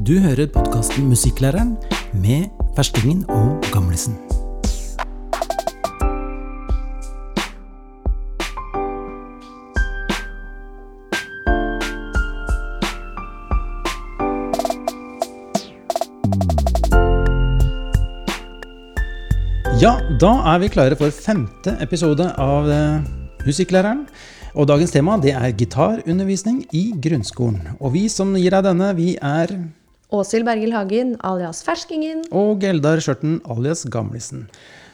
Du hører podkasten Musikklæreren med verstingen og gamlisen. Ja, da er vi klare for femte episode av eh, Musikklæreren. Og dagens tema det er gitarundervisning i grunnskolen. Og vi som gir deg denne, vi er Åshild Bergil Hagen alias Ferskingen. og Eldar Skjørten alias Gamlisen.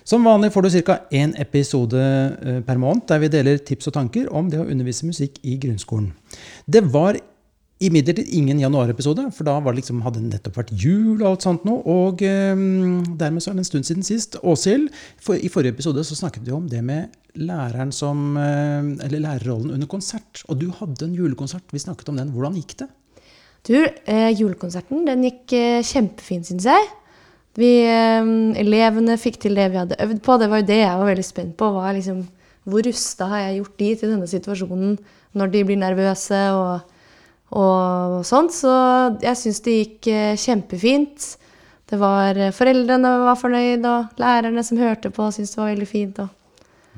Som vanlig får du ca. én episode eh, per måned der vi deler tips og tanker om det å undervise musikk i grunnskolen. Det var imidlertid ingen januarepisode, for da liksom, hadde det nettopp vært jul og alt sånt noe. Og eh, dermed så er det en stund siden sist. Åshild, for, i forrige episode så snakket vi om det med læreren som eh, Eller lærerrollen under konsert. Og du hadde en julekonsert. Vi snakket om den. Hvordan gikk det? Du, eh, julekonserten den gikk eh, kjempefint, syns jeg. Vi, eh, elevene fikk til det vi hadde øvd på. Det var jo det jeg var veldig spent på. Var liksom, hvor rusta har jeg gjort de til denne situasjonen når de blir nervøse og, og sånt. Så jeg syns det gikk eh, kjempefint. Det var foreldrene Foreldrene var fornøyd, og lærerne som hørte på, syntes det var veldig fint. Og,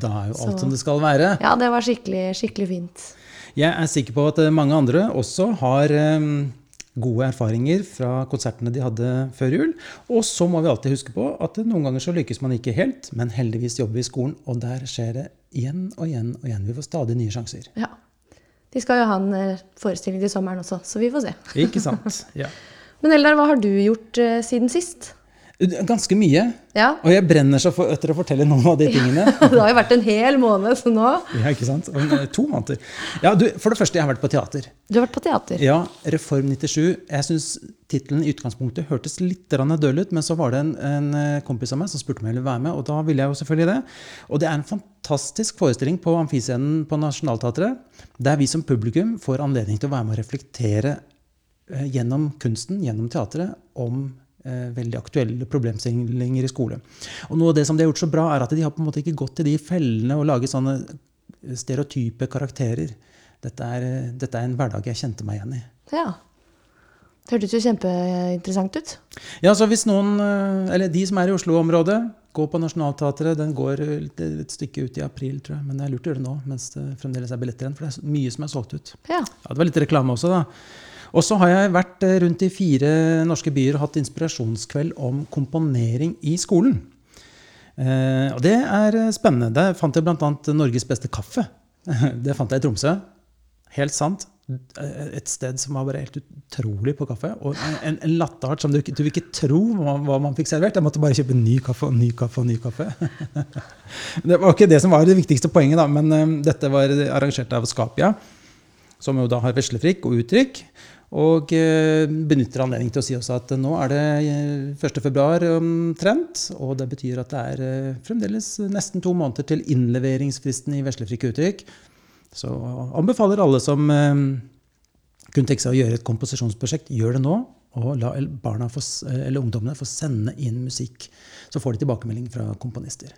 Da er jo alt Så- som det skal være. ja, det var skikkelig, skikkelig fint. Jeg er sikker på at eh, mange andre også har eh, gode erfaringer fra konsertene de hadde før jul. Og så må vi alltid huske på at noen ganger så lykkes man ikke helt, men heldigvis jobber vi i skolen, og der skjer det igjen og igjen og igjen. Vi får stadig nye sjanser. Ja. De skal jo ha en eh, forestilling til sommeren også, så vi får se. Ikke sant? Ja. Men Eldar, hva har du gjort siden sist? Ganske mye. Ja, Og jeg brenner så for, etter å fortelle noen av de tingene. Det har jo vært en hel måned, så nå Ja, ikke sant? Eh, To måneder. Ja, du, for det første, jeg har vært på teater. Du har vært på teater. Ja, Reform 97. Jeg syns tittelen i utgangspunktet hørtes litt døl ut, men så var det en, en eh, kompis av meg som spurte om jeg ville være med, og da ville jeg jo selvfølgelig det. Og det er en fantastisk forestilling på Amfiscenen på Nationaltheatret, der vi som publikum får anledning til å være med og reflektere eh, gjennom kunsten, gjennom teatret, om veldig aktuelle problemstillinger i skole. Og noe av det som de har gjort så bra, er at de har på en måte ikke gått til de fellene og laget sånne stereotype karakterer. Dette er, eh, dette er en hverdag jeg kjente meg igjen i. Ja. Det hørtes jo kjempeinteressant ut. Ja, så hvis noen, eh, eller De som er i Oslo-området, gå på Nationaltheatret. Den går et et stykke ut i april, tror jeg. Men det er lurt å gjøre det nå mens det fremdeles er billetter igjen. For det er mye som er solgt ut. Ja. Ja, Det var litt reklame også, da. Og så har jeg vært eh, rundt i fire norske byer og hatt inspirasjonskveld om komponering i skolen. Eh, og det er eh, spennende. Der fant jeg bl.a. Norges beste kaffe. Det fant jeg i Tromsø. Helt sant. Eh, Et sted som var bare helt utrolig på kaffe. Og en, en latteart som du, du vil ikke tro hva, man fikk servert. Jeg måtte bare kjøpe ny kaffe og ny kaffe og ny kaffe. Det var ikke det som var det viktigste poenget, da, men dette var arrangert av Skapia, som jo da har veslefrikk og uttrykk. Og eh, benytter anledningen til å si også at nå er det eh, 1. februar omtrent. Og det betyr at det er eh, fremdeles nesten to måneder til innleveringsfristen i veslefrikke uttrykk. Så anbefaler alle som eh, kunne tenke seg å gjøre et komposisjonsprosjekt, gjør det nå. Og la barna få, eller ungdommene få sende inn musikk. Så får de tilbakemelding fra komponister.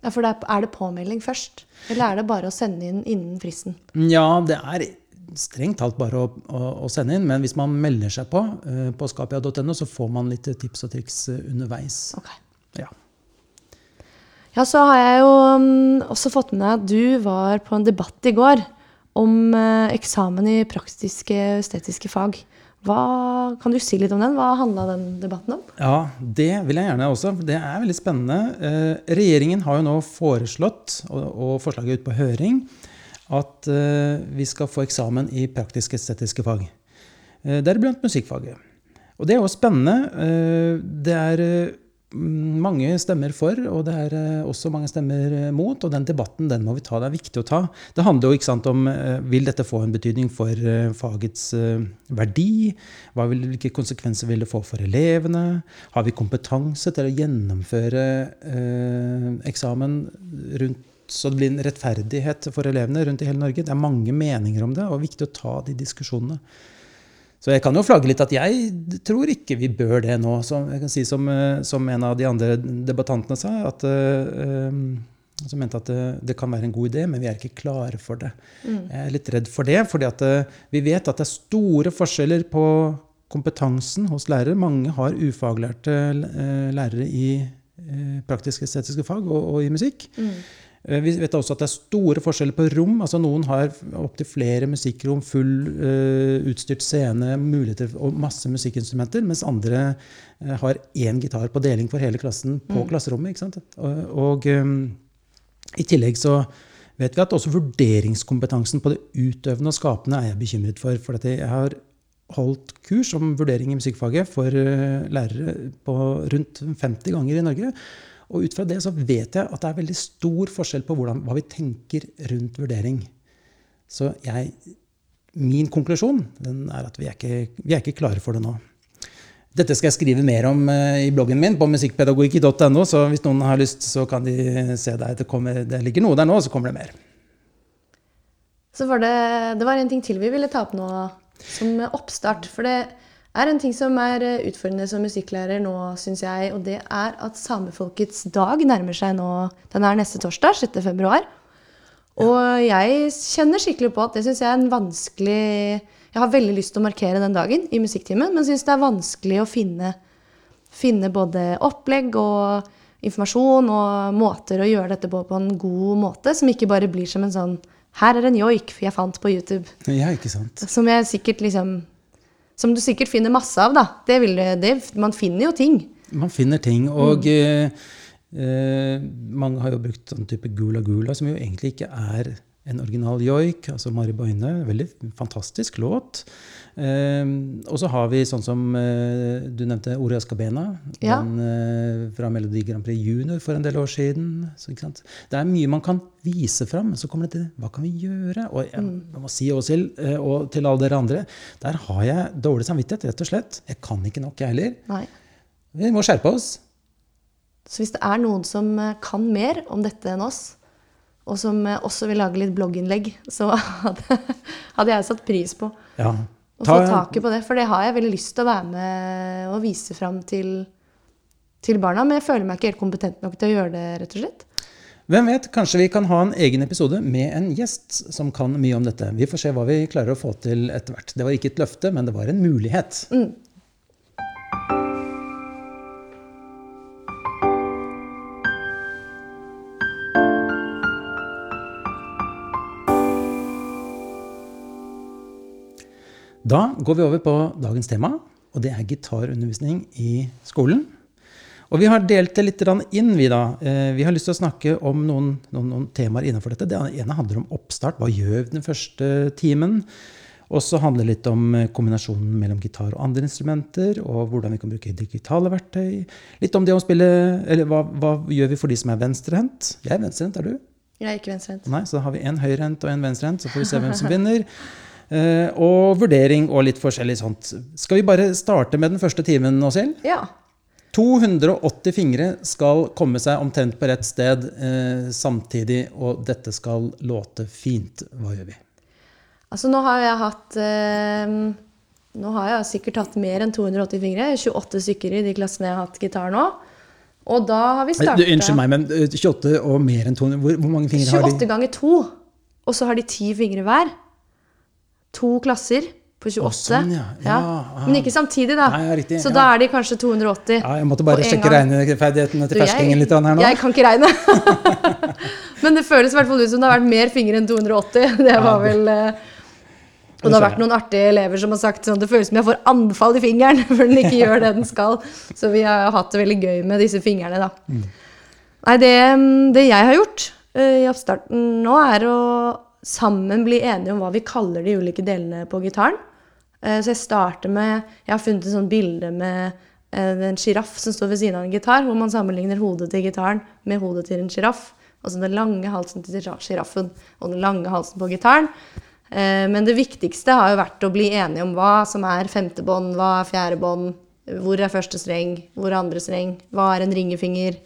ja, for det er, er det påmelding først? Eller er det bare å sende inn innen fristen? Ja, det er strengt talt bare å, å, å sende inn. Men hvis man melder seg på uh, på skapia.no, så får man litt tips og triks eh, underveis. Okay. Ja. Ja, så har jeg jo um, også fått med deg at du var på en debatt i går om uh, eksamen i praktiske estetiske fag. Hva, kan du si litt om den? Hva handla den debatten om? ja, det vil jeg gjerne også. for Det er veldig spennende. Eh, regjeringen har jo nå foreslått, og, og forslaget er ute på høring, at eh, vi skal få eksamen i praktisk-estetiske fag. Eh, Deriblant musikkfaget. Og det er jo spennende. Eh, Det er mange stemmer for, og det er også mange stemmer mot. Og den debatten den må vi ta. Det er viktig å ta. Det handler jo ikke sant, om vil dette få en betydning for fagets verdi. Vil, hvilke konsekvenser vil det få for elevene? Har vi kompetanse til å gjennomføre eh, eksamen rundt så det blir en rettferdighet for elevene rundt i hele Norge. Det er mange meninger om det, og det er viktig å ta de diskusjonene. Så jeg kan jo flagge litt at jeg tror ikke vi bør det nå. Så jeg kan si som, eh, som en av de andre debattantene sa, at uh, som mente at det, det kan være en god idé, men vi er ikke klare for det. Jeg er litt redd for det, fordi at eh, vi vet at det er store forskjeller på kompetansen hos lærere. Mange har ufaglærte lærere i praktisk-estetiske fag og, og, i musikk. Mm. Eh, vi vet også at det er store forskjeller på rom. altså Noen har opptil flere musikkrom, full uh, utstyrt scene, muligheter og masse musikkinstrumenter, mens andre uh, har én gitar på deling for hele klassen på mm. klasserommet. ikke sant? Og, og um, i tillegg så vet vi at også vurderingskompetansen på det utøvende og skapende er jeg bekymret for. For jeg har holdt kurs om vurdering i musikkfaget for uh, lærere på rundt 50 ganger i Norge. Og ut fra det så vet jeg at det er veldig stor forskjell på hvordan, hva vi tenker rundt vurdering. Så jeg, min konklusjon er at vi er, ikke, vi er ikke klare for det nå. Dette skal jeg skrive mer om uh, i bloggen min på musikkpedagogikk.no, så hvis noen har lyst, så kan de se der. Det, kommer, det ligger noe der nå, så kommer det mer. Så var det, det var en ting til vi ville ta opp nå som oppstart. For det er en ting som er eh, utfordrende som musikklærer nå, syns jeg. Og det er at samefolkets dag nærmer seg nå. Den er neste torsdag, 6. februar. Og jeg kjenner skikkelig på at det syns jeg er en vanskelig Jeg har veldig lyst til å markere den dagen i musikktimen, men syns det er vanskelig å finne, finne både opplegg og informasjon og måter å gjøre dette på på en god måte, som ikke bare blir som en sånn her er en joik jeg fant på YouTube. Ja, ikke sant. Som jeg sikkert liksom som du sikkert finner masse av, da. Det vil, det, man finner jo ting. Man finner ting. Og mm. eh, mange har jo brukt sånn type gula gula, som jo egentlig ikke er en original joik. Altså Mari Boine. Veldig fantastisk låt. Um, og så har vi sånn som uh, du nevnte Ore Ascabena ja. den, uh, fra Melodi Grand Prix Junior for en del år siden. Så, det er mye man kan vise fram. Så kommer det til hva kan vi gjøre? Og jeg, mm. jeg må si Åshild, uh, og til alle dere andre, der har jeg dårlig samvittighet, rett og slett. Jeg kan ikke nok, jeg heller. Nei. Vi må skjerpe oss. Så hvis det er noen som kan mer om dette enn oss, og som også vil lage litt blogginnlegg, så hadde, hadde jeg satt pris på. Ja. Å få taket på det. For det har jeg veldig lyst til å være med og vise fram til, til barna. Men jeg føler meg ikke helt kompetent nok til å gjøre det, rett og slett. Hvem vet, kanskje vi kan ha en egen episode med en gjest som kan mye om dette. Vi får se hva vi klarer å få til etter hvert. Det var ikke et løfte, men det var en mulighet. Mm. Da går vi over på dagens tema, og det er gitarundervisning i skolen. Og vi har delt det litt inn, vi da. Eh, vi har lyst til å snakke om noen, noen, noen temaer innenfor dette. Det ene handler om oppstart. Hva gjør vi den første timen? Og så handler det litt om eh, kombinasjonen mellom gitar og andre instrumenter, og hvordan vi kan bruke digitale verktøy. Litt om det å spille Eller hva, hva gjør vi for de som er venstrehendt? Jeg er venstrehendt, er du? Jeg er ikke venstrehendt. Nei, Så da har vi en høyrehendt og en venstrehendt, så får vi se hvem som vinner. Eh, og vurdering og litt forskjellig sånt. Skal vi bare starte med den første timen, Åshild? Ja. 280 fingre skal komme seg omtrent på rett sted eh, samtidig, og dette skal låte fint. Hva gjør vi? Altså, nå har jeg hatt eh, Nå har jeg sikkert hatt mer enn 280 fingre. 28 stykker i de klassene jeg har hatt gitar nå. Og da har vi starta Unnskyld meg, men 28 eh, og mer enn 200 Hvor, hvor mange fingre har de? 28 ganger 2. Og så har de 10 fingre hver to klasser på 28. Å, sånn, ja. Ja, ja. Men ikke samtidig, da. Nei, så da er de kanskje 280. Ja, jeg måtte bare sjekke regneferdighetene til ferskingen litt her nå. Jeg kan ikke regne. Men det føles i hvert fall ut som det har vært mer fingre enn 280. Det var vel eh, og det har vært noen artige elever som har sagt sånn det føles som jeg får anfall i fingeren for den ikke gjør det den skal. Så vi har hatt det veldig gøy med disse fingrene, da. Mm. Nei, det, det, jeg har gjort uh, i oppstarten nå, er å sammen bli enige om hva vi kaller de ulike delene på gitaren. Eh, så jeg starter med Jeg har funnet et sånt bilde med eh, en sjiraff som står ved siden av en gitar, hvor man sammenligner hodet til gitaren med hodet til en sjiraff. Altså den lange halsen til sjiraffen og den lange halsen på gitaren. Eh, men det viktigste har jo vært å bli enige om hva som er femte bånd, hva er fjerde bånd, hvor er første streng, hvor er andre streng, hva er en ringefinger,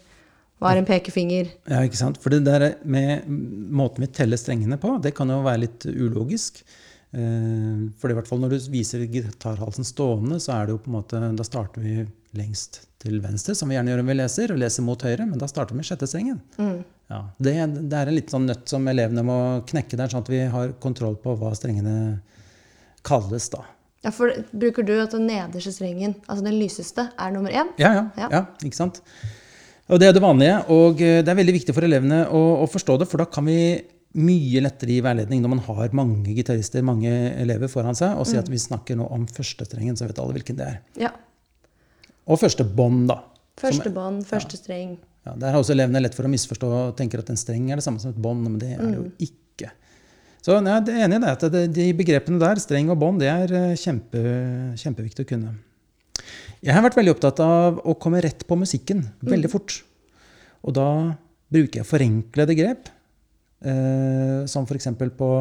hva er en pekefinger? Ja, ikke sant? For det der med måten vi teller strengene på, det kan jo være litt ulogisk. Eh, for i hvert fall når du viser gitarhalsen stående, så er det jo på en måte Da starter vi lengst til venstre, som vi gjerne gjør når vi leser, og leser mot høyre, men da starter vi med sjette strengen. Mm. Ja, det, det, er en litt sånn nøtt som elevene må knekke der, sånn at vi har kontroll på hva strengene kalles, da. Ja, for Bruker du at den nederste strengen, altså den lyseste, er nummer én? Ja, ja, Ja. ja. ikke sant? Og det er det vanlige, og eh, det er veldig viktig for elevene å, å forstå det, for da kan vi mye lettere gi veiledning når man har mange gitarister, mange elever foran seg, og si at vi snakker nå om førstestrengen, så vet alle hvilken det er. Ja. Og første bånd, da. Første bånd, første streng. Ja, der har også elevene lett for å misforstå og tenker at en streng er det samme som et bånd, men det er det jo ikke. Så jeg er enig i det, at de begrepene der, streng og bånd, det er eh, kjempe, kjempeviktig å kunne. Jeg har vært veldig opptatt av å komme rett på musikken veldig fort. Og da bruker jeg forenklede grep, eh, som f.eks. på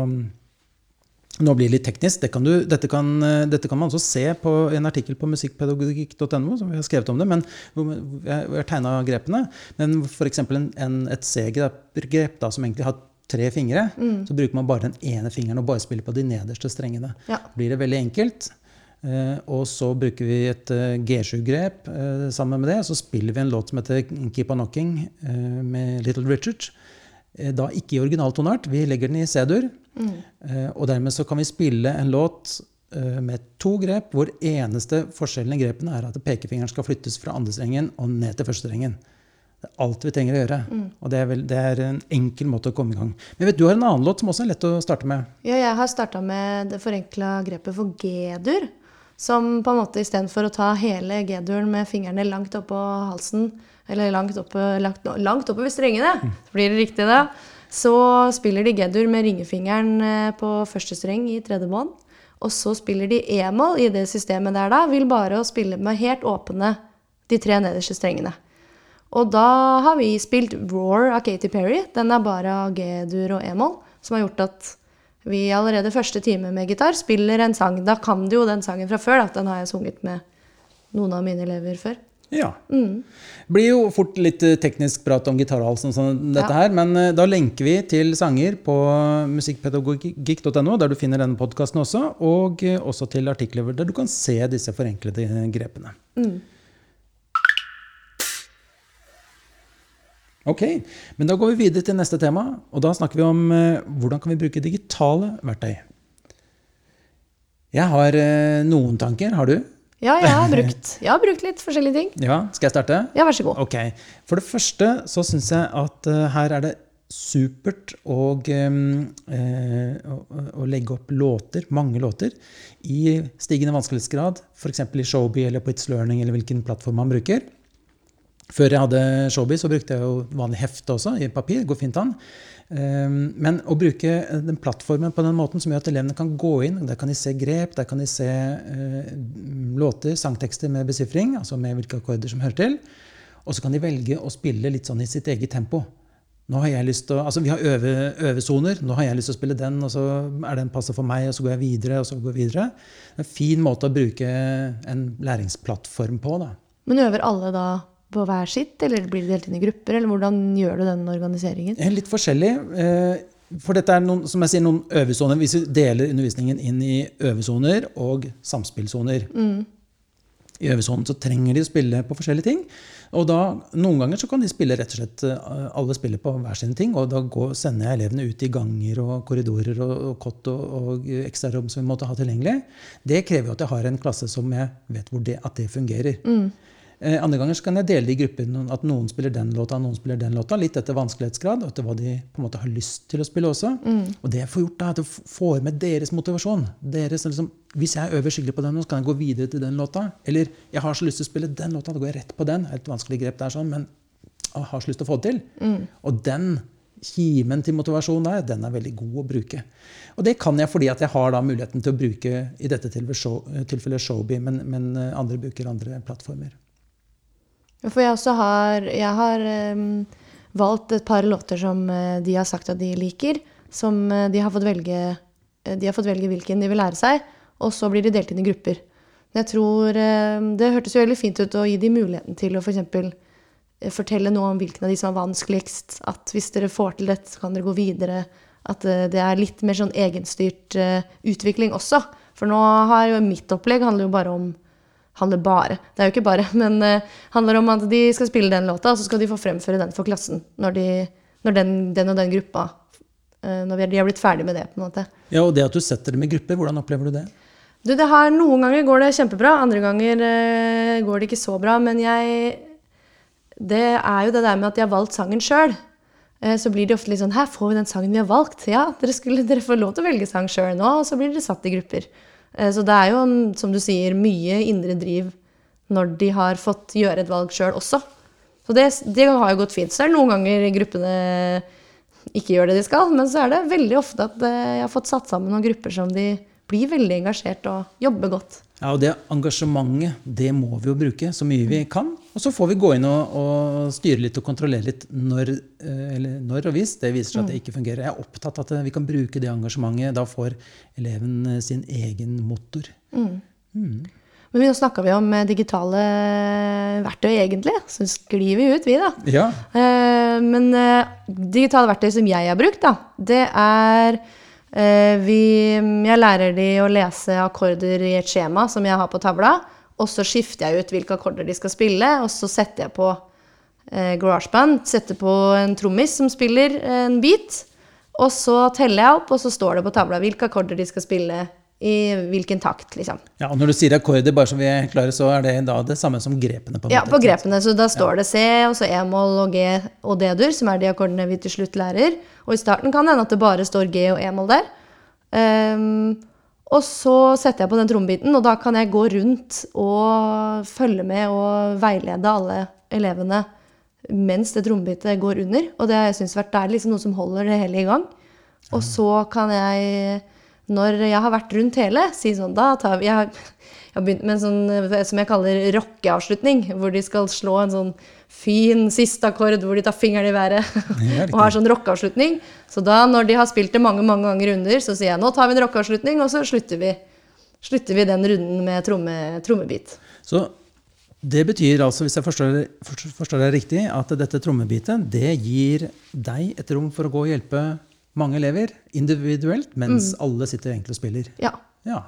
nå blir det litt teknisk. Det kan du, dette, kan, eh, dette kan man også se på en artikkel på musikkpedagogikk.no. som vi har skrevet om det, men hvor jeg har, tegna grepene. Men f.eks. Et C-grep som egentlig har tre fingre, så bruker man bare den ene fingeren og bare spiller på de nederste strengene. Ja. blir det veldig enkelt. Eh, og så bruker vi et eh, G7-grep eh, sammen med det. Så spiller vi en låt som heter 'Keep On Knocking' med Little Richard. Da ikke i originaltonart, vi legger den i C-dur. Mm. og dermed så kan vi spille en låt med to grep, hvor eneste forskjellen i grepene er at pekefingeren skal flyttes fra andre strengen og ned til første strengen. Det er alt vi trenger å gjøre. Og det er, vel, det er en enkel måte å komme i gang. Men vet du har en annen låt som også er lett å starte med. Ja, jeg har starta med det forenkla grepet for G-dur. Som på en måte istedenfor å ta hele G-duren med fingrene langt oppå halsen, eller langt, oppe, langt, langt oppover strengene, så blir det riktig da, så spiller de G-dur med ringefingeren eh, på første streng i tredje bånd. Og så spiller de E-moll i det systemet der da, vil bare å spille med helt åpne de tre nederste strengene. Og da har vi spilt Roar av Katy Perry. Den er bare av G-dur og E-moll, som har gjort at vi allerede første time med gitar spiller en sang. Da kan du jo den sangen fra før, da. Den har jeg sunget med noen av mine elever før. Ja. Det blir jo fort litt eh, teknisk prat om gitarhals og sånn, dette Ja. her, men eh, da lenker vi til sanger på musikkpedagogikk.no, der du finner denne podkasten også, og eh, også til artikler der du kan se disse forenklede grepene. Ok, men da går vi videre til neste tema, og da snakker vi om eh, hvordan kan vi bruke digitale verktøy. Jeg har eh, noen tanker. Har du? Ja, jeg har brukt, jeg har brukt litt forskjellige ting. Ja, skal jeg starte? Ja, vær så god. Ok. For det første så syns jeg at eh, her er det supert å, eh, å, å legge opp låter, mange låter, i stigende vanskelighetsgrad. F.eks. i Showbie eller på It's Learning eller hvilken plattform man bruker. Før jeg hadde Showbiz, så brukte jeg jo vanlig hefte også, i papir. går fint an. Um, Men å bruke den plattformen på den måten som gjør at elevene kan gå inn, der kan de se grep, der kan de se eh, låter, sangtekster med besifring, altså med hvilke akkorder som hører til. Og så kan de velge å spille litt sånn i sitt eget tempo. Nå har jeg lyst til å, altså Vi har øve, øvesoner. Nå har jeg lyst til å spille den, og så er den passe for meg, og så går jeg videre. og så går jeg videre. En fin måte å bruke en læringsplattform på. da. Men øver alle da på hver sitt, eller blir det delt inn i grupper, eller hvordan gjør du den organiseringen? Eh, Litt forskjellig. eh, For dette er noen, som jeg sier, noen øvesoner. Hvis vi deler undervisningen inn i øvesoner og samspillsoner. I øvesonen så trenger de å spille på forskjellige ting. Og da, Noen ganger så kan de spille rett og slett eh, alle spiller på hver sine ting. Og da går, sender jeg elevene ut i ganger og korridorer og, og kott og, og ekstrarom som vi måtte ha tilgjengelig. Det krever jo at jeg har en klasse som jeg vet det, at det fungerer. Eh, andre ganger så kan jeg dele det i grupper. At noen spiller den låta, noen spiller den låta. Litt etter vanskelighetsgrad og etter hva de på en måte har lyst til å spille også. Og det jeg får gjort, da, at jeg får med deres motivasjon. Deres, liksom, hvis jeg øver skikkelig på den, så kan jeg gå videre til den låta. Eller jeg har så lyst til å spille den låta, da går jeg rett på den. Et vanskelig grep der, sånn, men jeg har så lyst til å få det til. Og den kimen til motivasjon der, den er veldig god å bruke. Og det kan jeg fordi at jeg har da muligheten til å bruke i dette tilfellet, show, Showbie, men, men eh, andre bruker andre plattformer. For jeg også har, jeg har um, valgt et par låter som eh, de har sagt at de liker. Som eh, de har fått velge De har fått velge hvilken de vil lære seg, og så blir de delt inn i grupper. Men jeg tror em, Det hørtes jo veldig fint ut å gi dem muligheten til å f.eks. For fortelle noe om hvilken av de som er vanskeligst. At hvis dere får til dette, så kan dere gå videre. At uh, det er litt mer sånn egenstyrt uh, utvikling også. For nå har jo mitt opplegg handler jo bare om handler bare. Det er jo ikke bare, men uh, handler om at de skal spille den låta, og så skal de få fremføre den for klassen når, de, når den, den og den gruppa uh, Når de har blitt ferdig med det, på en måte. Ja, og det at du setter dem i grupper, hvordan opplever du det? Du, det har, Noen ganger går det kjempebra, andre ganger uh, går det ikke så bra. Men jeg Det er jo det der med at de har valgt sangen sjøl. Så blir de ofte litt sånn Her får vi den sangen vi har valgt. Ja, dere, skulle, dere får lov til å velge sang sjøl nå, og så blir dere satt i grupper. Eh, så det er jo, som du sier, mye indre driv når de har fått gjøre et valg sjøl også. Så det, det har jo gått fint. Så er det noen ganger gruppene ikke gjør det de skal, men så er det veldig ofte at eh, jeg har fått satt sammen noen grupper som de blir veldig engasjert og jobber godt. Ja, og Det engasjementet det må vi jo bruke så mye vi kan. Og så får vi gå inn og, og styre litt og kontrollere litt når, eh, når, og hvis det viser seg at det ikke fungerer. Jeg er opptatt av at vi kan bruke det engasjementet. Da får eleven eh, sin egen motor. Mm. Mm. Men nå snakka vi om digitale verktøy, egentlig. Så sklir vi ut, vi, da. Ja. Men digitale verktøy som jeg har brukt, da, det er Eh, vi, jeg lærer de å lese akkorder i et skjema som jeg har på tavla. Og så skifter jeg ut hvilke akkorder de skal spille, og så setter jeg på eh, GarageBand. Setter på en trommis som spiller en beat. Og så teller jeg opp, og så står det på tavla hvilke akkorder de skal spille i hvilken takt, liksom. Ja, og Når du sier akkorder, bare så vi er klare, så er det da det samme som grepene? på en måte. Ja, på grepene. Så da står ja. det C, og så E-moll og G og D-dur, som er de akkordene vi til slutt lærer. Og i starten kan det hende at det bare står G og E-moll der. Um, og så setter jeg på den trommebiten, og da kan jeg gå rundt og følge med og veilede alle elevene mens det trommebitet går under. Og det har jeg syntes vært, det er liksom noe som holder det hele i gang. Og så kan jeg når jeg har vært rundt hele, si sånn Da tar vi jeg har begynt med en sånn som jeg kaller rockeavslutning, hvor de skal slå en sånn fin siste akkord hvor de tar fingeren i været og har sånn rockeavslutning. Så da, når de har spilt det mange mange ganger under, så sier jeg nå tar vi en rockeavslutning, og så slutter vi, slutter vi den runden med tromme, trommebit. Så det betyr altså, hvis jeg forstår, forstår det riktig, at dette trommebitet det gir deg et rom for å gå og hjelpe mange elever individuelt, mens mm. alle sitter egentlig og spiller. Ja. ja.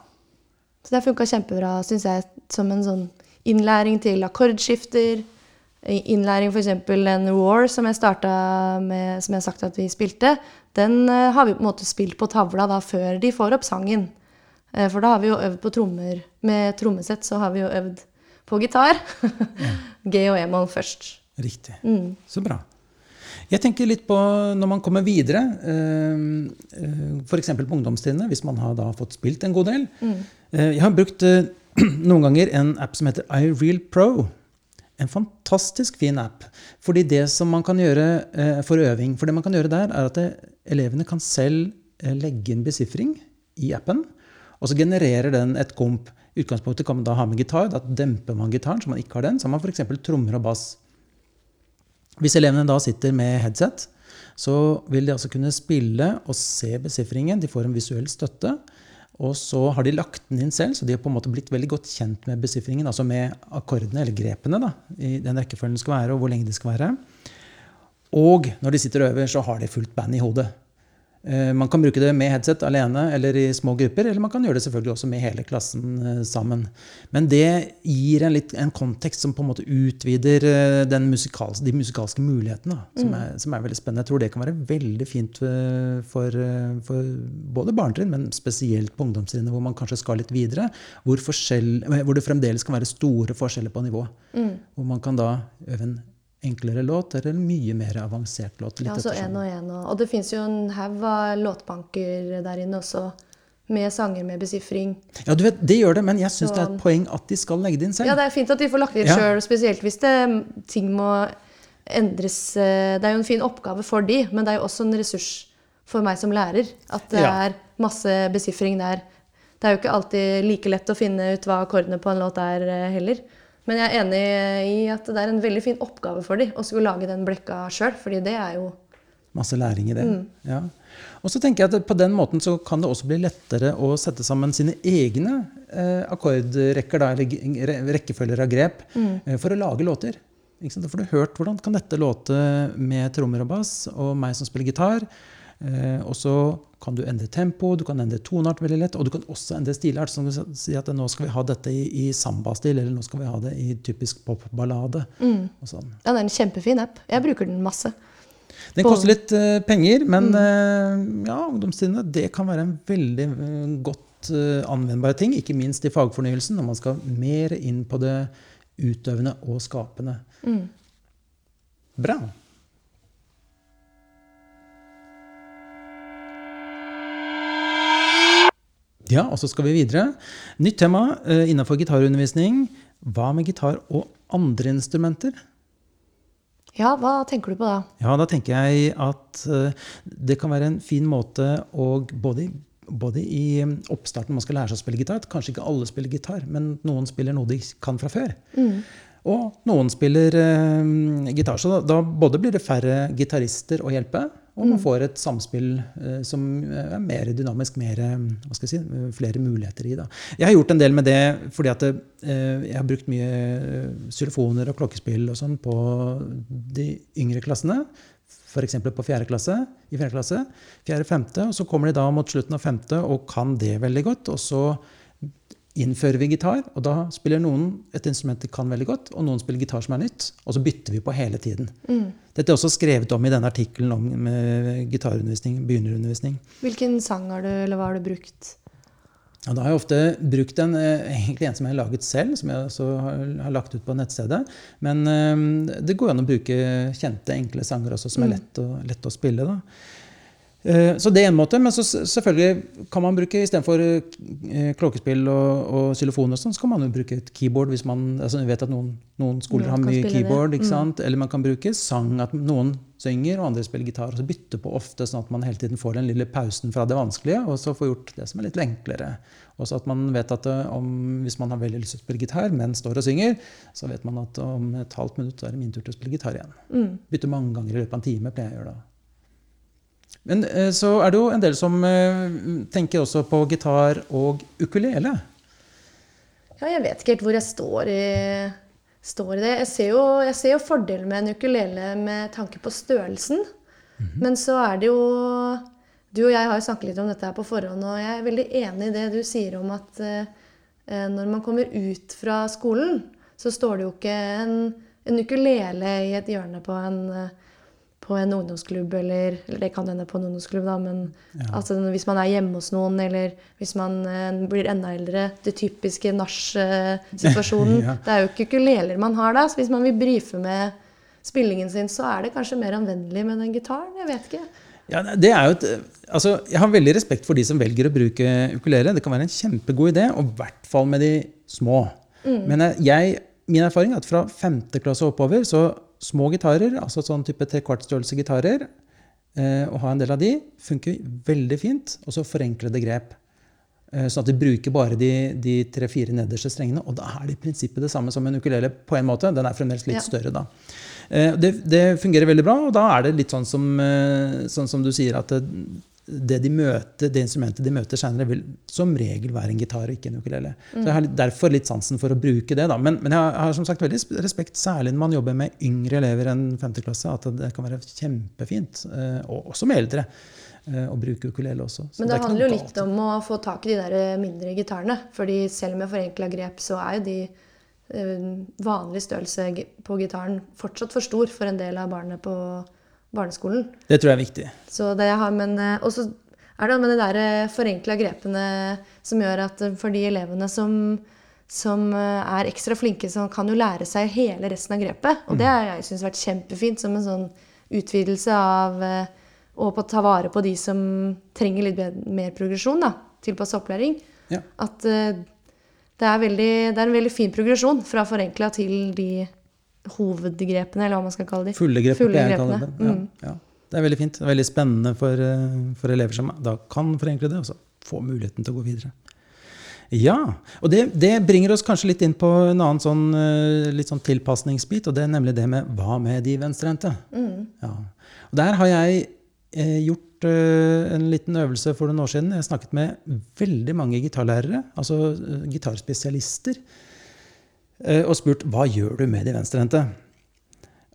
Så det har funka kjempebra, syns jeg, som en sånn innlæring til akkordskifter. Innlæring f.eks. en War som jeg starta med, som jeg har sagt at vi spilte, den uh, har vi på en måte spilt på tavla da før de får opp sangen. Uh, for da har vi jo øvd på trommer. Med trommesett så har vi jo øvd på gitar. G og E-moll først. Riktig. Mm. Så bra. Jeg tenker litt på når man kommer videre, eh, eh, f.eks. på ungdomstrinnet, hvis man har da fått spilt en god del. Mm. Eh, jeg har brukt noen ganger en app som heter iReal Pro. En fantastisk fin app. Fordi det som man kan gjøre for øving For det man kan gjøre der, er at elevene kan selv legge inn besifring i appen. Og så genererer den et komp. Utgangspunktet kan man da ha med gitar. Da demper man gitaren, så man ikke har den. Så har man f.eks. trommer og bass. Hvis elevene da sitter med headset, så vil de altså kunne spille og se besifringen. De får en visuell støtte. Og så har de lagt den inn selv, så de har på en måte blitt veldig godt kjent med besifringen, altså med akkordene, eller grepene, da, i den rekkefølgen det skal være, og hvor lenge de skal være. Og når de sitter og øver, så har de fullt band i hodet. Eh, man kan bruke det med headset alene eller i små grupper, eller man kan gjøre det selvfølgelig også med hele klassen eh, sammen. Men det gir en, litt, en kontekst som på en måte utvider eh, musikalske, de musikalske mulighetene, som, mm. er, som, er, veldig spennende. Jeg tror det kan være veldig fint for, for både barnetrinn, men spesielt på ungdomstrinnet, hvor man kanskje skal litt videre. Hvor, hvor, det fremdeles kan være store forskjeller på nivå. Mm. Hvor man kan da øve en enklere låt eller en mye mer avansert låt. ja, så en og en. Og, og det fins jo en haug av låtbanker der inne også, med sanger med besifring. Ja, du vet, det gjør det, men jeg syns det er et poeng at de skal legge det inn selv. Ja, det er fint at de får lagt det inn ja. sjøl, spesielt hvis det, ting må endres. Eh, det er jo en fin oppgave for de, men det er jo også en ressurs for meg som lærer at det ja. er masse besifring der. Det er jo ikke alltid like lett å finne ut hva akkordene på en låt er eh, heller. Men jeg er enig i at det er en veldig fin oppgave for dem å skulle lage den blekka sjøl, fordi det er jo Masse læring i det. Mm. Ja. Og så tenker jeg at på den måten så kan det også bli lettere å sette sammen sine egne eh, akkordrekker, da, eller rekkefølger av grep, mm. eh, for å lage låter. Da får du hørt hvordan kan dette låte med trommer og bass, og meg som spiller gitar. Eh, og så kan du endre tempo, du kan endre toneart veldig lett, og du kan også endre stilart. Som du si at nå skal vi ha dette i, i samba-stil, eller nå skal vi ha det i typisk popballade. Mm. Sånn. Ja, det er en kjempefin app. Jeg bruker den masse. Den koster litt uh, penger, men mm. uh, ja, ungdomstrinnet det kan være en veldig uh, godt uh, anvendbare ting, ikke minst i fagfornyelsen, når man skal mer inn på det utøvende og skapende. Mm. Bra. Ja, og så skal vi videre. Nytt tema uh, innenfor gitarundervisning. Hva med gitar og andre instrumenter? Ja, hva tenker du på da? Ja, da tenker jeg at uh, det kan være en fin måte å både, både i oppstarten når man skal lære seg å spille gitar, at kanskje ikke alle spiller gitar, men noen spiller noe de kan fra før. Og noen spiller uh, gitar. Så da, da både blir det færre gitarister å hjelpe, og man får et samspill eh, som er mer dynamisk, mer, eh, hva skal jeg si, eh, flere muligheter i. Da. Jeg har gjort en del med det fordi at eh, jeg har brukt mye eh, xylofoner og klokkespill og sånn på de yngre klassene. F.eks. på fjerde klasse, i fjerde klasse, fjerde, femte, og så kommer de da mot slutten av femte og kan det veldig godt. Og så innfører vi gitar, og da spiller noen et instrument de kan veldig godt, og noen spiller gitar som er nytt, og så bytter vi på hele tiden. Dette er også skrevet om i denne artikkelen om gitarundervisning, begynnerundervisning. Hvilken sang har du, eller hva har du brukt? Ja, da har jeg ofte brukt en, eh, egentlig en som jeg har laget selv, som jeg også har, har lagt ut på nettstedet. Men eh, det går an å bruke kjente, enkle sanger også, som er lett å, lett å spille. da. Eh, Så det er en måte, men så selvfølgelig kan man bruke istedenfor eh, klokkespill og, og xylofon og sånn, så kan man jo bruke et keyboard hvis man altså Jeg vet at noen, noen skoler Noen har mye keyboard, Mm. eller man kan bruke sang, at noen synger og andre spiller gitar, og så bytte på ofte, sånn at man hele tiden får den lille pausen fra det vanskelige, og så får gjort det som er litt enklere. Og så at man vet at eh, om, hvis man har veldig lyst til å spille gitar, men står og synger, så vet man at om et halvt minutt er det min tur til å spille gitar igjen. Mm. Bytte mange ganger i løpet av en time, pleier jeg å gjøre da. Men eh, så er det jo en del som eh, tenker også på gitar og ukulele. Ja, jeg vet ikke helt hvor jeg står i, står i det. Jeg ser, jo, jeg ser jo fordelen med en ukulele med tanke på størrelsen. Men så er det jo Du og jeg har jo snakket litt om dette her på forhånd, og jeg er veldig enig i det du sier om at eh, eh, når man kommer ut fra skolen, så står det jo ikke en, en ukulele i et hjørne på en på en ungdomsklubb, eller, eller det kan hende på en ungdomsklubb, da, men altså, hvis man er hjemme hos noen, eller hvis man eh, blir enda eldre, det typiske nach-situasjonen. Ja. Det er jo ikke ukuleler man har da, så hvis man vil brife med spillingen sin, så er det kanskje mer anvendelig med den gitaren. Jeg vet ikke. Ja, det er jo et, altså, jeg har veldig respekt for de som velger å bruke ukulele. Det kan være en kjempegod idé, og i hvert fall med de små. Men eh, jeg, min erfaring er at fra femte klasse og oppover, så små gitarer, altså sånn type trekvartstørrelse gitarer, eh, å ha en del av de, funker veldig fint. Og så forenklede grep. Eh, Sånn at de bruker bare de, de tre-fire nederste strengene. Og da er det i prinsippet det samme som en ukulele på en måte. Den er fremdeles litt Ja. større da. Eh, Det, det fungerer veldig bra, og da er det litt sånn som, sånn som du sier, at det, de møter, det instrumentet de møter senere, vil som regel være en gitar og ikke en ukulele. Så jeg har derfor litt sansen for å bruke det. da. Men, men jeg har- som sagt veldig respekt, særlig når man jobber med yngre elever enn 5. klasse, at det kan være kjempefint, eh, og også med eldre, eh, å bruke ukulele også. Så Men det, det handler jo litt om å få tak i de der mindre gitarene. fordi selv med forenkla grep, så er jo de eh, vanlig størrelse på gitaren fortsatt for stor for en del av barnet på barneskolen. Det tror jeg er viktig. Så det jeg har, men eh, Og så er det med de der forenkla grepene som gjør at eh, for de elevene som, som eh, er ekstra flinke, så kan jo lære seg hele resten av grepet. Og det har jeg syntes vært kjempefint som en sånn utvidelse av eh, Og på å ta vare på de som trenger litt mer progresjon, da. Tilpassa opplæring. Ja. At uh, det er, veldig, det er en veldig fin progresjon fra forenkla til de hovedgrepene, eller hva man skal kalle de. Fulle grep, Fulle grepene. det. Ja, Mm. ja. Det er veldig fint. Det er veldig spennende for, eh, for elever som da kan forenkle det, og så få muligheten til å gå videre. Ja, og det, det bringer oss kanskje litt inn på en annen sånn, eh, litt sånn tilpasningsbit, og det er nemlig det med hva med de venstrehendte? Ja. Og der har jeg eh, gjort eh, en liten øvelse for noen år siden. Jeg har snakket med veldig mange gitarlærere, altså eh, gitarspesialister, og spurt hva gjør du med de venstrehendte?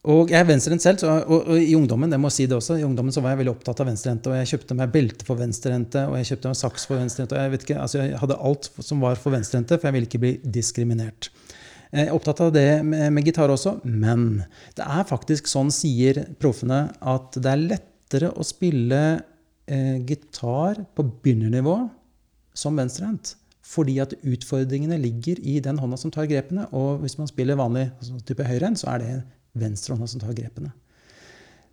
Og jeg er venstrehendt selv, så, og, og i ungdommen jeg må si det også, i ungdommen så var jeg veldig opptatt av venstrehendte. Og jeg kjøpte meg belte for venstrehendte, og jeg kjøpte meg saks for venstrehendte. og Jeg vet ikke, altså jeg hadde alt som var for venstrehendte, for jeg ville ikke bli diskriminert. Jeg er opptatt av det med, med gitar også, men det er faktisk sånn, sier proffene, at det er lettere å spille eh, gitar på begynnernivå som venstrehendt. Fordi at utfordringene ligger i den hånda som tar grepene. Og hvis man spiller vanlig altså type høyrehendt, så er det venstrehånda som tar grepene.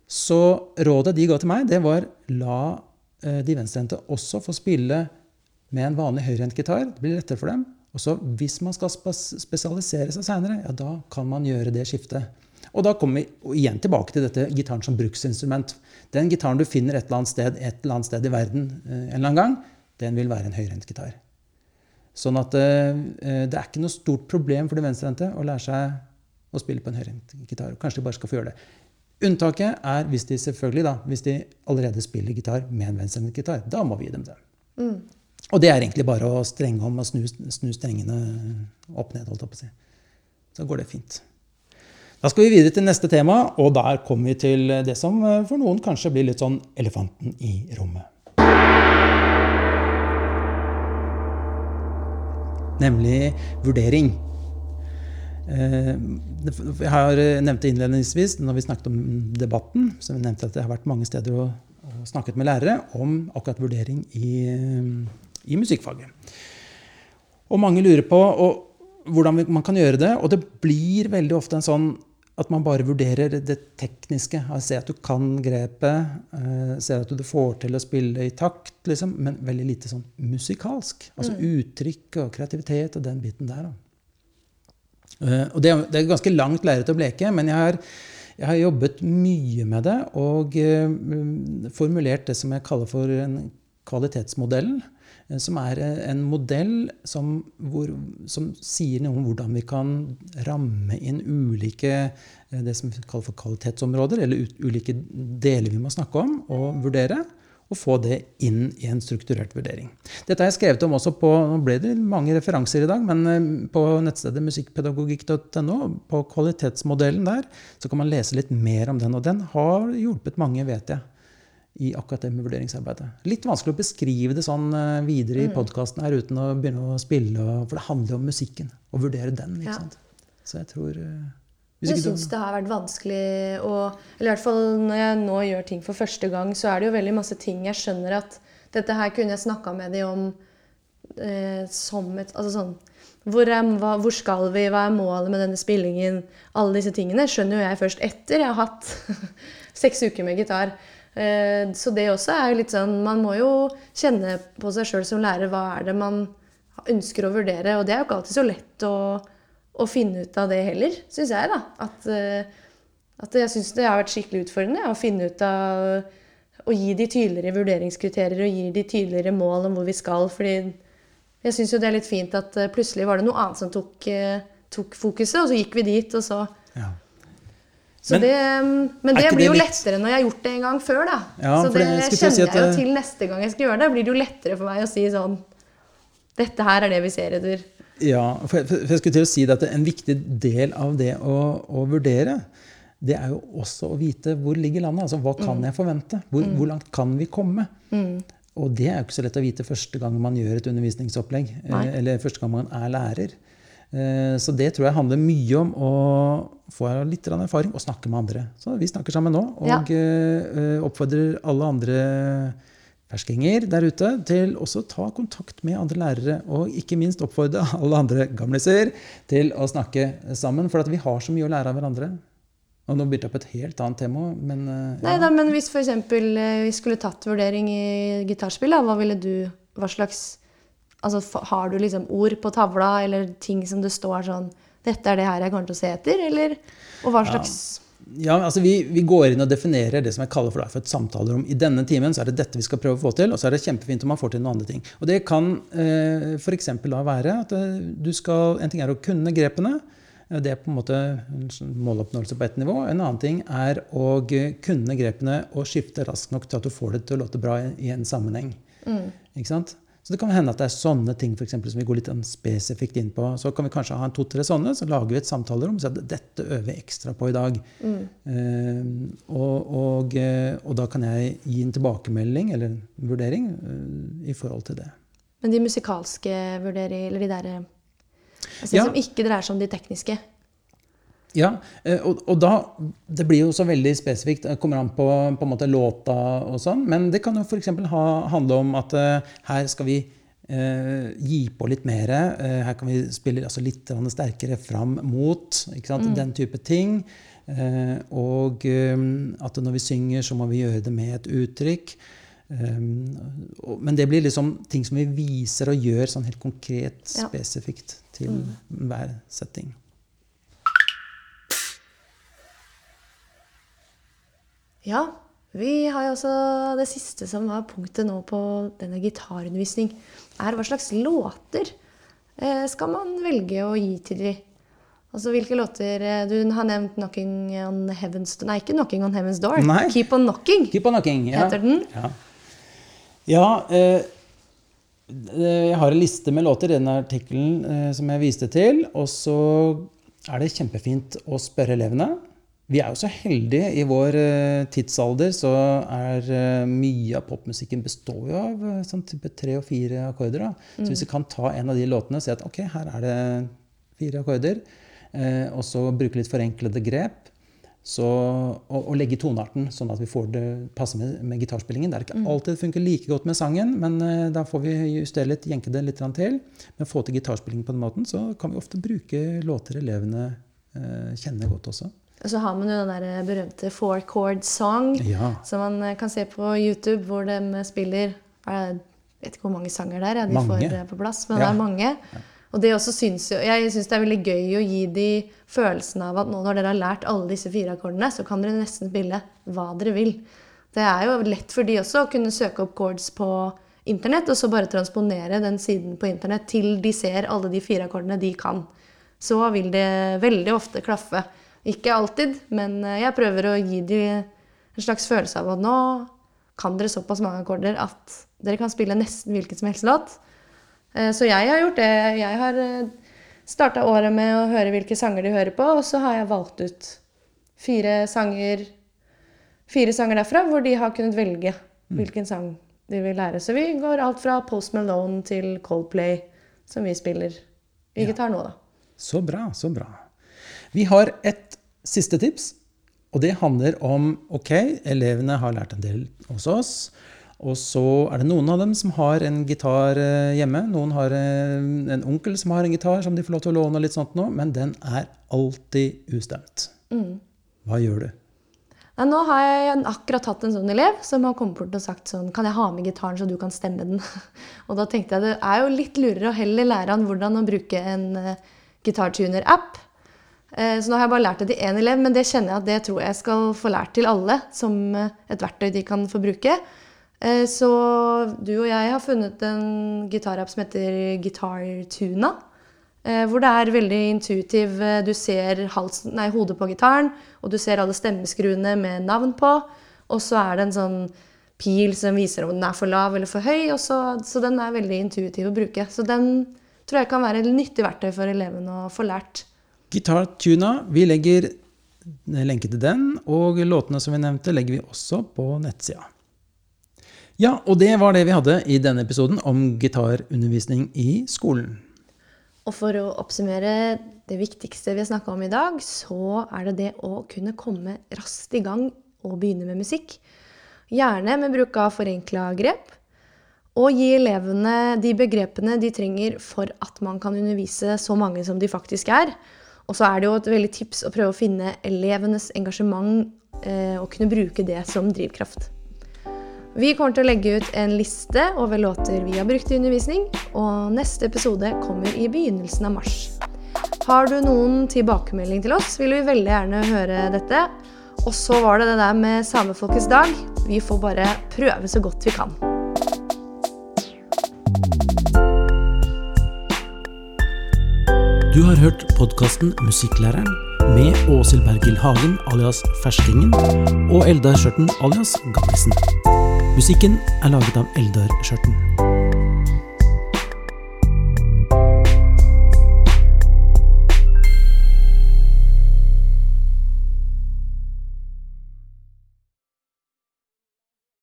Så rådet de ga til meg, det var la eh, de venstrehendte også få spille med en vanlig høyrehendt gitar. Det blir lettere for dem. Og så hvis man skal spesialisere seg seinere, ja, da kan man gjøre det skiftet. Og da kommer vi igjen tilbake til dette gitaren som bruksinstrument. Den gitaren du finner et eller annet sted, et eller annet sted i verden eh, en eller annen gang, den vil være en høyrehendt gitar. Sånn at uh, det er ikke noe stort problem for de venstrehendte å lære seg å spille på en høyrehendt gitar. Kanskje de bare skal få gjøre det. Unntaket er hvis de selvfølgelig da, hvis de allerede spiller gitar med en venstrehendt gitar. Da må vi gi dem det. Mm. Og det er egentlig bare å strenge om og snu, snu strengene opp ned. holdt opp å si. Så går det fint. Da skal vi videre til neste tema, og der kommer vi til det som eh, for noen kanskje blir litt sånn elefanten i rommet. Nemlig vurdering. Eh, jeg har nevnt det innledningsvis når vi snakket om debatten. så vi nevnte at Jeg har vært mange steder og, og snakket med lærere om akkurat vurdering i, i musikkfaget. Og mange lurer på og, hvordan man kan gjøre det. Og det blir veldig ofte en sånn at man bare vurderer det tekniske. Altså, se at du kan grepet, uh, se at du får til å spille i takt, liksom, men veldig lite sånn musikalsk. Altså mm. uttrykk og kreativitet og den biten der. Uh, og det, det, er ganske langt lerret å bleke, men jeg har, jeg har, jobbet mye med det og uh, formulert det som jeg kaller for en kvalitetsmodellen. Eh, som er eh, en modell som, hvor, som, sier noe om hvordan vi kan ramme inn ulike eh, det som vi kaller for kvalitetsområder, eller ulike deler vi må snakke om og vurdere. Og få det inn i en strukturert vurdering. Dette har jeg skrevet om også på nå ble det mange referanser i dag, men på nettstedet musikkpedagogikk.no, på kvalitetsmodellen der, så kan man lese litt mer om den. Og den har hjulpet mange, vet jeg i akkurat det med vurderingsarbeidet. Litt vanskelig å beskrive det sånn eh, videre i mm. podkasten her uten å begynne å spille, for det handler jo om musikken. Å vurdere den. ikke ja. sant? Så jeg tror hvis Jeg syns det har vært vanskelig å Eller i hvert fall når jeg nå gjør ting for første gang, så er det jo veldig masse ting jeg skjønner at dette her kunne jeg snakka med de om eh, som et Altså sånn hvor, er, hva, hvor, skal vi? Hva er målet med denne spillingen? Alle disse tingene skjønner jo jeg først etter jeg har hatt seks uker med gitar. Eh, så det også er jo litt sånn Man må jo kjenne på seg sjøl som lærer hva er det man ønsker å vurdere. Og det er jo ikke alltid så lett å, å finne ut av det heller, syns jeg. da. At, eh, at jeg syns det har vært skikkelig utfordrende å finne ut av Å gi de tydeligere vurderingskriterier og gi de tydeligere mål om hvor vi skal. fordi jeg syns jo det er litt fint at eh, plutselig var det noe annet som tok, tok fokuset, og så gikk vi dit, og så ja. Men, det, men, det, blir jo litt... lettere når jeg har gjort det en gang før. da. Ja, så det, det kjenner si jeg jo til neste gang jeg skal gjøre det. blir det jo lettere for meg å si sånn Dette her er det vi ser etter. Ja, for jeg, for jeg skulle til å si at En viktig del av det å, å, vurdere, det er jo også å vite hvor ligger landet. altså Hva kan mm. jeg forvente? Hvor, mm. hvor, langt kan vi komme? Mm. Og det er jo ikke så lett å vite første gang man gjør et undervisningsopplegg. Nei. Eller første gang man er lærer. Eh, så det tror jeg handler mye om å få litt erfaring og snakke med andre. Så vi snakker sammen nå og ja. Eh, oppfordrer alle andre ferskinger der ute til også ta kontakt med andre lærere. Og ikke minst oppfordre alle andre gamliser til å snakke sammen. For vi har så mye å lære av hverandre. Og nå begynte jeg på et helt annet tema. Men, eh, ja. Nei, da, men hvis f.eks. vi skulle tatt vurdering i gitarspill, hva ville du Hva slags Altså, har du liksom ord på tavla, eller ting som det står sånn Dette er det her jeg kommer til å se etter, eller Og hva slags ja. Altså vi, vi, går inn og definerer det som jeg kaller for, for et samtalerom. I denne timen så er det dette vi skal prøve å få til, og så er det kjempefint om man får til noen andre ting. Og Det kan eh, f.eks. da være at eh, du skal En ting er å kunne grepene. Eh, det er på en måte sånn måloppnåelse på ett nivå. En annen ting er å kunne grepene og skifte raskt nok til at du får det til å låte bra i en sammenheng. Mm. Ikke sant? Så det kan hende at det er sånne ting for eksempel, som vi går litt sånn spesifikt inn på. Så kan vi kanskje ha en to-tre sånne, så lager vi et samtalerom og sier at dette øver vi ekstra på i dag. Mm. Uh, og, og, eh, og, da kan jeg gi en tilbakemelding eller en vurdering uh, i forhold til det. Men de musikalske vurderinger, eller de der altså, ja. som ikke dreier seg om de tekniske? Ja, eh, og, og, da Det blir jo så veldig spesifikt. Det kommer an på, på en måte låta og sånn. Men det kan jo f.eks. handle om at uh, her skal vi uh, gi på litt mer. Uh, her kan vi spille altså, litt sterkere fram mot mm. den type ting. Og at når vi synger, så må vi gjøre det med et uttrykk. Men det blir liksom ting som vi viser og gjør sånn helt konkret, spesifikt til mm. hver setting. Ja, vi har jo også det siste som var punktet nå på denne gitarundervisning, er hva slags låter skal man velge å gi til de Altså hvilke låter eh, Du har nevnt 'Knocking on Heaven's Door'. Nei, ikke 'Knocking on Heaven's Door'. Nei. 'Keep on Knocking', Keep on knocking ja. heter den. Ja, ja eh, jeg har en liste med låter i den artikkelen eh, som jeg viste til. Og så er det kjempefint å spørre elevene. Vi er jo så heldige i vår eh, tidsalder, så er eh, mye av popmusikken består jo av eh, sånn type tre og fire akkorder. Da. Så hvis vi kan ta en av de låtene og si at ok, her er det fire akkorder, Eh, og så bruke litt forenklede grep. Så, og, og, legge tonearten sånn at vi får det passe med, med gitarspillingen. Det er ikke mm. alltid det funker like godt med sangen, men uh, da får vi justere litt, jenke det litt til. Men få til gitarspillingen på den måten, så kan vi ofte bruke låter elevene uh, kjenner godt også. Og så har man jo den der berømte four chord song, ja. som man kan se på YouTube, hvor de spiller Jeg vet ikke hvor mange sanger det er, ja, de mange. får på plass, men ja. det er mange. Og det også synes jo, jeg syns det er veldig gøy å gi de følelsen av at nå når dere har lært alle disse fire akkordene, så kan dere nesten spille hva dere vil. Det er jo lett for de også å kunne søke opp chords på internett, og så bare transponere den siden på internett til de ser alle de fire akkordene de kan. Så vil det veldig ofte klaffe. Ikke alltid, men eh, jeg prøver å gi dem en slags følelse av at nå kan dere såpass mange akkorder at dere kan spille nesten hvilken som helst låt. Eh, så jeg har gjort det. Jeg har eh, starta året med å høre hvilke sanger de hører på, og så har jeg valgt ut fire sanger, fire sanger derfra hvor de har kunnet velge mm. hvilken sang de vil lære. Så vi går alt fra Post Malone til Coldplay, som vi spiller i ja. gitar nå, da. Så bra, så bra. Vi har et siste tips, og det handler om OK, elevene har lært en del hos oss. Og så er det noen av dem som har en gitar eh, hjemme. Noen har eh, en onkel som har en gitar som de får lov til å låne, litt sånt nå, men den er alltid ustemt. Mm. Hva gjør du? Ja, nå har jeg akkurat hatt en sånn elev som har kommet bort og sagt sånn Kan jeg ha med gitaren så du kan stemme den? og da tenkte jeg det er jo litt lurere å heller lære han hvordan å bruke en uh, gitartuner-app. Uh, så nå har jeg bare lært det til én elev, men det kjenner jeg at det tror jeg skal få lært til alle som uh, et verktøy de kan få bruke. Eh, så du og jeg har funnet en gitarapp som heter Guitar Tuna. Eh, hvor det er veldig intuitiv. Eh, du ser halsen, nei, hodet på gitaren, og du ser alle stemmeskruene med navn på. Og så er det en sånn pil som viser om den er for lav eller for høy. Så, så, den er veldig intuitiv å bruke. Så den tror jeg kan være et nyttig verktøy for elevene å få lært. Guitar Tuna, vi legger lenke til den, og låtene som vi nevnte, legger vi også på nettsida. Ja, og det var det vi hadde i denne episoden om gitarundervisning i skolen. Og for å oppsummere det viktigste vi har snakka om i dag, så er det det å kunne komme raskt i gang og begynne med musikk. Gjerne med bruk av forenkla grep. Og gi elevene de begrepene de trenger for at man kan undervise så mange som de faktisk er. Og så er det jo et veldig tips å prøve å finne elevenes engasjement eh, og kunne bruke det som drivkraft. Vi kommer til å legge ut en liste over låter vi har brukt i undervisning, og neste episode kommer i begynnelsen av mars. Har du noen tilbakemelding til oss, vil vi veldig gjerne høre dette. Og så var det det der med samefolkets dag. Vi får bare prøve så godt vi kan. Du har hørt podkasten Musikklæreren med Åshild Bergil Hagen alias Ferskingen og Eldar Skjørten alias Gammisen. Musikken er laget av Eldar Skjørten.